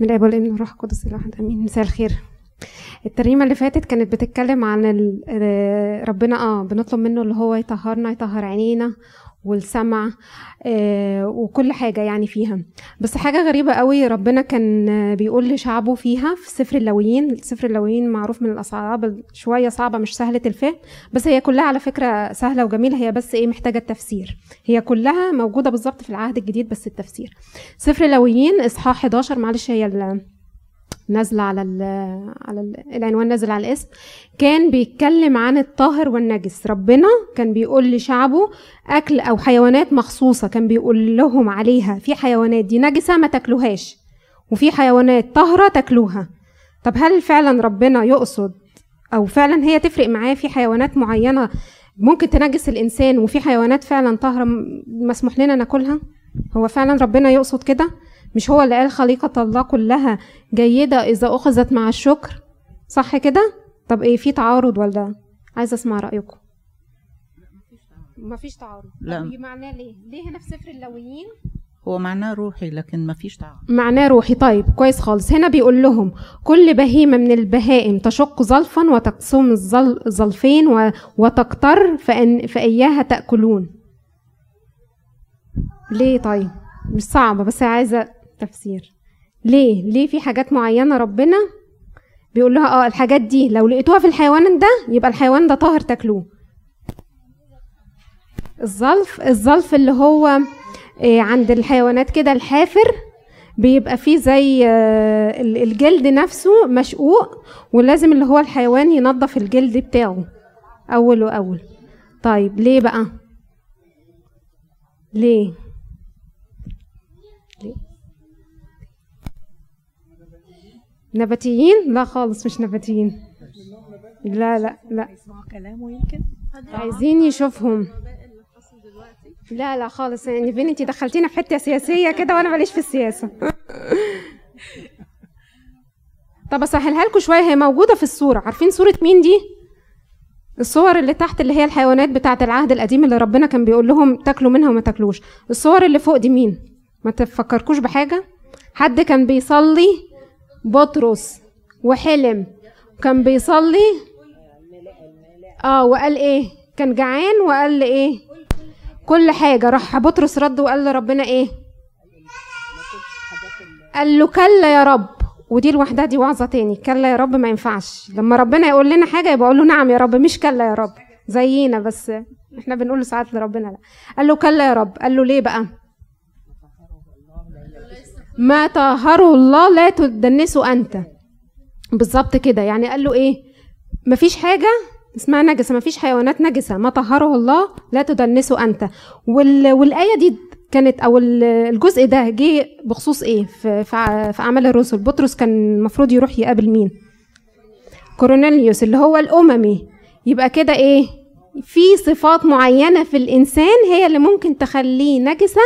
بسم الله والابن والروح القدس الواحد آمين. مساء الخير. الترنيمة اللي فاتت كانت بتتكلم عن آه، ربنا آه بنطلب منه اللي هو يطهرنا يطهر عينينا والسمع آه وكل حاجة يعني فيها. بس حاجة غريبة قوي ربنا كان بيقول لشعبه فيها في سفر اللويين. سفر اللويين معروف من الأصعاب شوية صعبة مش سهلة الفهم. بس هي كلها على فكرة سهلة وجميلة. هي بس إيه محتاجة التفسير. هي كلها موجودة بالظبط في العهد الجديد بس التفسير. سفر اللويين إصحاح 11 معلش هي نازلة على ال على ال العنوان نازل على الاسم. كان بيتكلم عن الطاهر والنجس. ربنا كان بيقول لشعبه أكل أو حيوانات مخصوصة. كان بيقول لهم عليها في حيوانات دي نجسة ما تاكلوهاش وفي حيوانات طاهرة تاكلوها. طب هل فعلا ربنا يقصد أو فعلا هي تفرق معاه في حيوانات معينة ممكن تنجس الإنسان وفي حيوانات فعلا طاهرة مسموح لنا ناكلها؟ هو فعلا ربنا يقصد كده؟ مش هو اللي قال خليقة الله كلها جيدة إذا أخذت مع الشكر؟ صح كده؟ طب إيه في تعارض ولا؟ عايزة أسمع رأيكم. مفيش تعارض. لا. معناه ليه؟ ليه هنا في سفر اللويين؟ هو معناه روحي لكن ما فيش تعارض. معناه روحي. طيب كويس خالص. هنا بيقول لهم كل بهيمة من البهائم تشق زلفا وتقسم الزل- زلفين و- وتقتر فإن فإياها تأكلون. ليه طيب؟ مش صعبة بس عايزة تفسير ليه؟ ليه في حاجات معينة ربنا بيقول لها آه الحاجات دي لو لقيتوها في الحيوان ده يبقى الحيوان ده طاهر تاكلوه. الظلف الظلف اللي هو آه، عند الحيوانات كده الحافر بيبقى فيه زي آه، ال- الجلد نفسه مشقوق ولازم اللي هو الحيوان ينظف الجلد بتاعه أول. واول طيب ليه بقى؟ ليه؟ نباتيين؟ لا خالص مش نباتيين. لا لا لا. يسمعوا كلامه يمكن؟ عايزين يشوفهم. لا لا خالص. يعني فين انت دخلتينا في حتة سياسية كده وأنا ماليش في السياسة. طب أسهلها لكم شوية. هي موجودة في الصورة. عارفين صورة مين دي؟ الصور اللي تحت اللي هي الحيوانات بتاعة العهد القديم اللي ربنا كان بيقول لهم تاكلوا منها وما تاكلوش. الصور اللي فوق دي مين؟ ما تفكركوش بحاجة؟ حد كان بيصلي بطرس وحلم. كان بيصلي؟ آه وقال إيه؟ كان جعان وقال إيه؟ كل حاجة. راح بطرس رد وقال لربنا إيه؟ قال له كلا يا رب. ودي لوحدها دي وعظة تاني. كلا يا رب ما ينفعش. لما ربنا يقول لنا حاجة يبقى أقول له نعم يا رب مش كلا يا رب. زينا بس إحنا بنقول ساعات لربنا لا. قال له كلا يا رب. قال له ليه بقى؟ ما طهره الله لا تدنسه أنت. بالظبط كده. يعني قال له إيه؟ مفيش حاجة؟ اسمها نجسة. مفيش حيوانات نجسة. ما طهره الله لا تدنسه أنت. وال... والآية دي كانت أو ال- الجزء ده جه بخصوص إيه؟ في في أعمال الرسل. بطرس كان المفروض يروح يقابل مين؟ كورنيليوس اللي هو الأممي. يبقى كده إيه؟ في صفات معينة في الإنسان هي اللي ممكن تخليه نجسة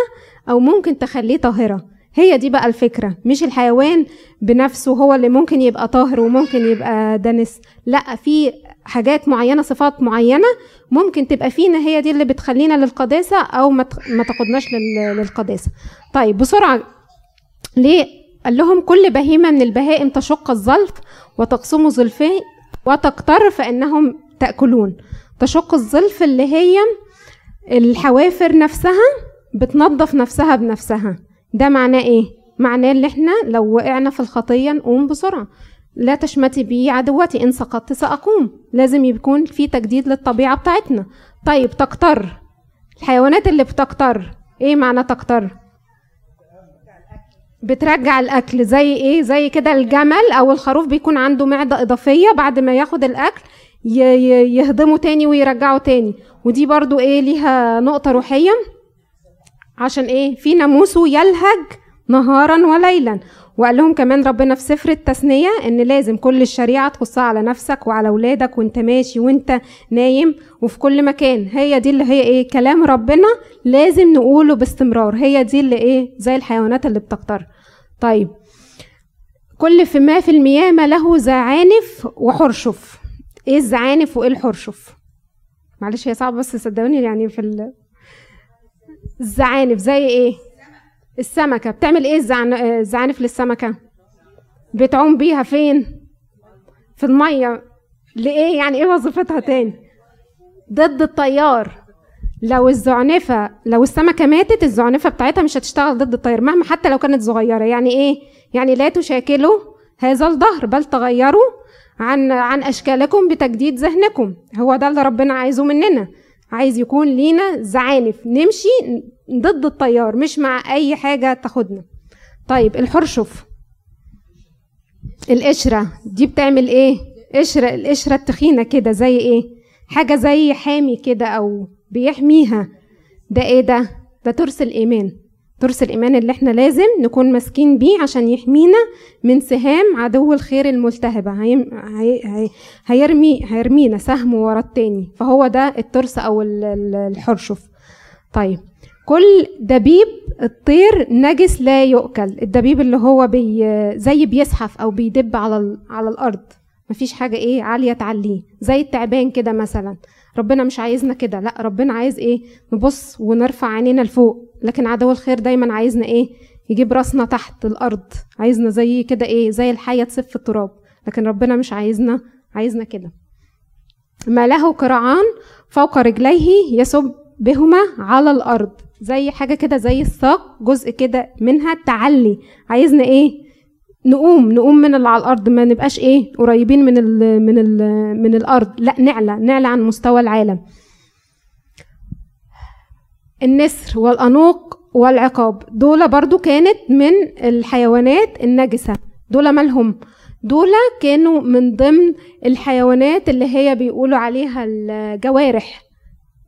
أو ممكن تخليه طاهرة. هي دي بقى الفكرة. مش الحيوان بنفسه هو اللي ممكن يبقى طاهر وممكن يبقى دنس لا في حاجات معينة صفات معينة ممكن تبقى فينا هي دي اللي بتخلينا للقداسة أو ما تاخدناش لل- للقداسة. طيب بسرعة. ليه؟ قال لهم كل بهيمة من البهائم تشق الظلف وتقسم ظلفين وتقتر فإنهم تأكلون. تشق الظلف اللي هي الحوافر نفسها بتنظف نفسها بنفسها. ده معناه إيه؟ معناه إن إحنا لو وقعنا في الخطية نقوم بسرعة. لا تشمتي بي عدوتي إن سقطت سأقوم. لازم يكون في تجديد للطبيعة بتاعتنا. طيب تقتر الحيوانات اللي بتقتر إيه معنى تقتر بترجع الأكل. زي إيه؟ زي كده الجمل أو الخروف بيكون عنده معدة إضافية بعد ما ياخد الأكل يهضمه تاني ويرجعه تاني. ودي برضو إيه؟ ليها نقطة روحية. عشان إيه؟ في ناموسه يلهج نهارا وليلا. وقال لهم كمان ربنا في سفر التثنية إن لازم كل الشريعة تخصها على نفسك وعلى اولادك وأنت ماشي وأنت نايم وفي كل مكان. هي دي اللي هي إيه؟ كلام ربنا لازم نقوله باستمرار. هي دي اللي إيه؟ زي الحيوانات اللي بتقتر طيب كل في ما في المياه ما له زعانف وحرشف. إيه الزعانف وإيه الحرشف؟ معلش هي صعبة بس صدقوني يعني في. الزعانف زي إيه؟ السمكة. بتعمل إيه. الزعانف للسمكة؟ بتعوم بيها فين؟ في المية. لإيه؟ يعني إيه وظيفتها تاني؟ ضد التيار لو الزعنفة لو السمكة ماتت الزعنفة بتاعتها مش هتشتغل ضد الطير مهما حتى لو كانت صغيرة. يعني إيه؟ يعني لا تشاكلوا هذا الظهر بل تغيروا عن عن أشكالكم بتجديد ذهنكم. هو ده اللي ربنا عايزه مننا. عايز يكون لينا زعانف. نمشي ضد التيار مش مع أي حاجة تاخدنا. طيب الحرشف القشرة دي بتعمل إيه؟ قشرة القشرة التخينة كده زي إيه؟ حاجة زي حامي كده أو بيحميها. ده إيه ده؟ ده ترس الإيمان. ترس الإيمان اللي إحنا لازم نكون ماسكين بيه عشان يحمينا من سهام عدو الخير الملتهبه هي... هي... هي... هيرمي هيرمينا سهم ورا التاني. فهو ده الترس أو الحرشف. طيب كل دبيب الطير نجس لا يؤكل. الدبيب اللي هو بي زي بيزحف أو بيدب على ال... على الأرض. مفيش حاجة إيه عالية تعليه. زي التعبان كده مثلا. ربنا مش عايزنا كده. لأ ربنا عايز إيه؟ نبص ونرفع عينينا لفوق. لكن عدو الخير دايما عايزنا إيه؟ يجيب راسنا تحت الأرض. عايزنا زي كده إيه؟ زي الحيه تسف في التراب. لكن ربنا مش عايزنا عايزنا كده. ما له قرعان فوق رجليه يسب بهما على الأرض. زي حاجة كده زي الساق جزء كده منها تعلي. عايزنا إيه؟ نقوم نقوم من اللي على الأرض. ما نبقاش إيه؟ قريبين من ال من ال من الأرض. لا نعلى نعلى عن مستوى العالم. النسر والأنوق والعقاب. دول برضو كانت من الحيوانات النجسة. دول مالهم؟ دول كانوا من ضمن الحيوانات اللي هي بيقولوا عليها الجوارح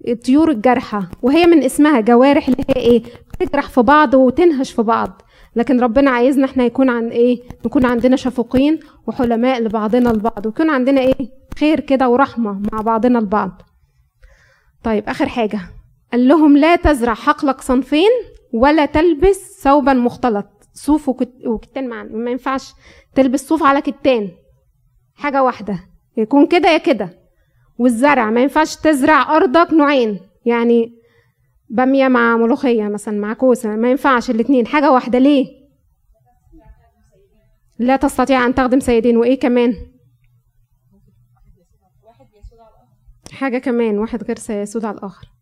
الطيور الجارحة وهي من اسمها جوارح اللي هي إيه؟ تجرح في بعض وتنهش في بعض. لكن ربنا عايزنا إحنا يكون عن إيه؟ نكون عندنا شفوقين وحلماء لبعضنا البعض ويكون عندنا إيه؟ خير كده ورحمة مع بعضنا البعض طيب آخر حاجة. قال لهم لا تزرع حقلك صنفين ولا تلبس ثوبا مختلط. صوف وكتان معا ما ينفعش تلبس صوف على كتان. حاجة واحدة. يكون كده يا كده. والزرع. ما ينفعش تزرع أرضك نوعين. يعني بامية مع ملوخية مثلا مع كوسة. ما ينفعش الاتنين. حاجة واحدة. ليه؟ لا تستطيع أن تخدم سيدين. وإيه كمان؟ حاجة كمان. واحد غير سيسود على الآخر.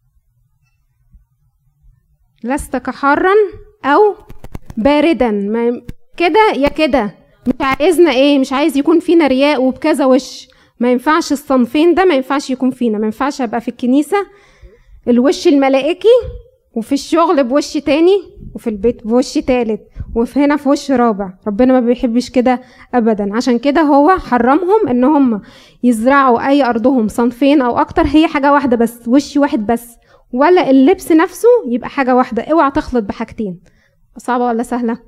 ليتك حارا أو باردا. يا كده يا كده. مش عايزنا إيه؟ مش عايز يكون فينا رياء وبكذا وش. ما ينفعش الصنفين ده ما ينفعش يكون فينا. ما ينفعش أبقى في الكنيسة الوش الملائكي وفي الشغل بوش تاني وفي البيت بوش تالت وفي هنا في وش رابع. ربنا ما بيحبش كده ابدا. عشان كده هو حرمهم إن هم يزرعوا أي أرضهم صنفين أو أكتر. هي حاجة واحدة بس وش واحد بس. ولا اللبس نفسه يبقى حاجة واحدة. اوعى تخلط بحاجتين. صعبة ولا سهلة؟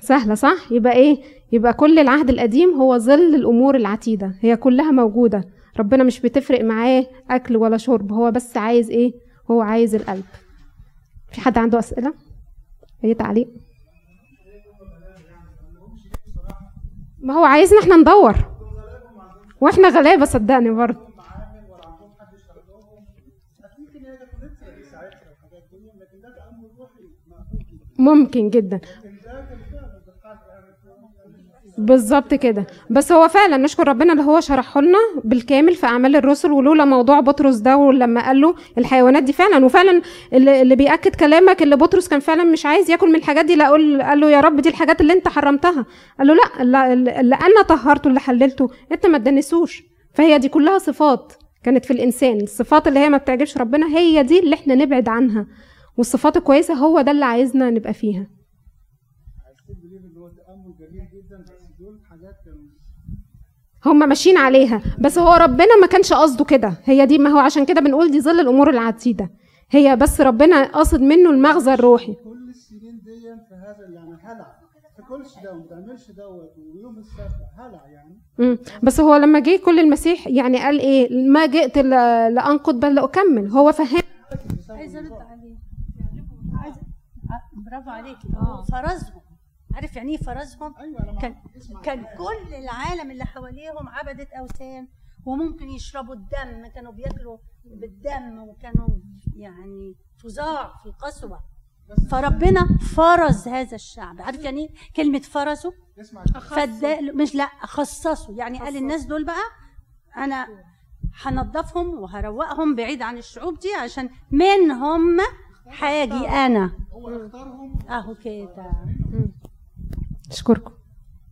سهلة صح؟ يبقى إيه؟ يبقى كل العهد القديم هو ظل الأمور العتيدة. هي كلها موجودة. ربنا مش بتفرق معاه أكل ولا شرب. هو بس عايز إيه؟ هو عايز القلب. في حد عنده أسئلة؟ أي تعليق؟ ما هو عايزنا إحنا ندور. وإحنا غلابة صدقني برضه. ممكن جدا. بالظبط كده. بس هو فعلا نشكر ربنا اللي هو شرحه لنا بالكامل في أعمال الرسل ولولا موضوع بطرس ده ولما قال له الحيوانات دي فعلا وفعلا اللي, بيأكد كلامك اللي بطرس كان فعلا مش عايز ياكل من الحاجات دي لا قال, قال له يا رب دي الحاجات اللي انت حرمتها. قال له لا اللي أنا طهرته اللي حللته انت ما تدنسوش فهي دي كلها صفات. كانت في الإنسان. الصفات اللي هي ما بتعجبش ربنا هي دي اللي إحنا نبعد عنها. والصفات الكويسة هو ده اللي عايزنا نبقى فيها. هم ماشيين عليها. بس هو ربنا ما كانش قصده كده. هي دي ما هو عشان كده بنقول دي ظل الأمور العتيدة. هي بس ربنا قصد منه المغزى الروحي. كل السنين دي في هذا يعني هلع. كل ده وما تعملش دوت ويوم السبت. هلع يعني. مم. بس هو لما جه كل المسيح يعني قال إيه؟ ما جئت لأنقض بل لأكمل. هو فهم. عايزه أرد عليه. عايزه برافو عليكي آه. فرزهم. عارف يعني إيه فرزهم؟ أيوه كان كان كل العالم اللي حواليهم عبدة أوثان وممكن يشربوا الدم. كانوا بياكلوا بالدم وكانوا يعني فظاع في القسوة. فربنا فرز هذا الشعب. عارف يعني إيه؟ كلمة فرزه؟ اسمع فدا مش لا خصصوا يعني قال الناس دول بقى أنا هنضفهم وهروقهم بعيد عن الشعوب دي عشان منهم هاجي أنا. هو اختارهم. أهو كده. أشكركم.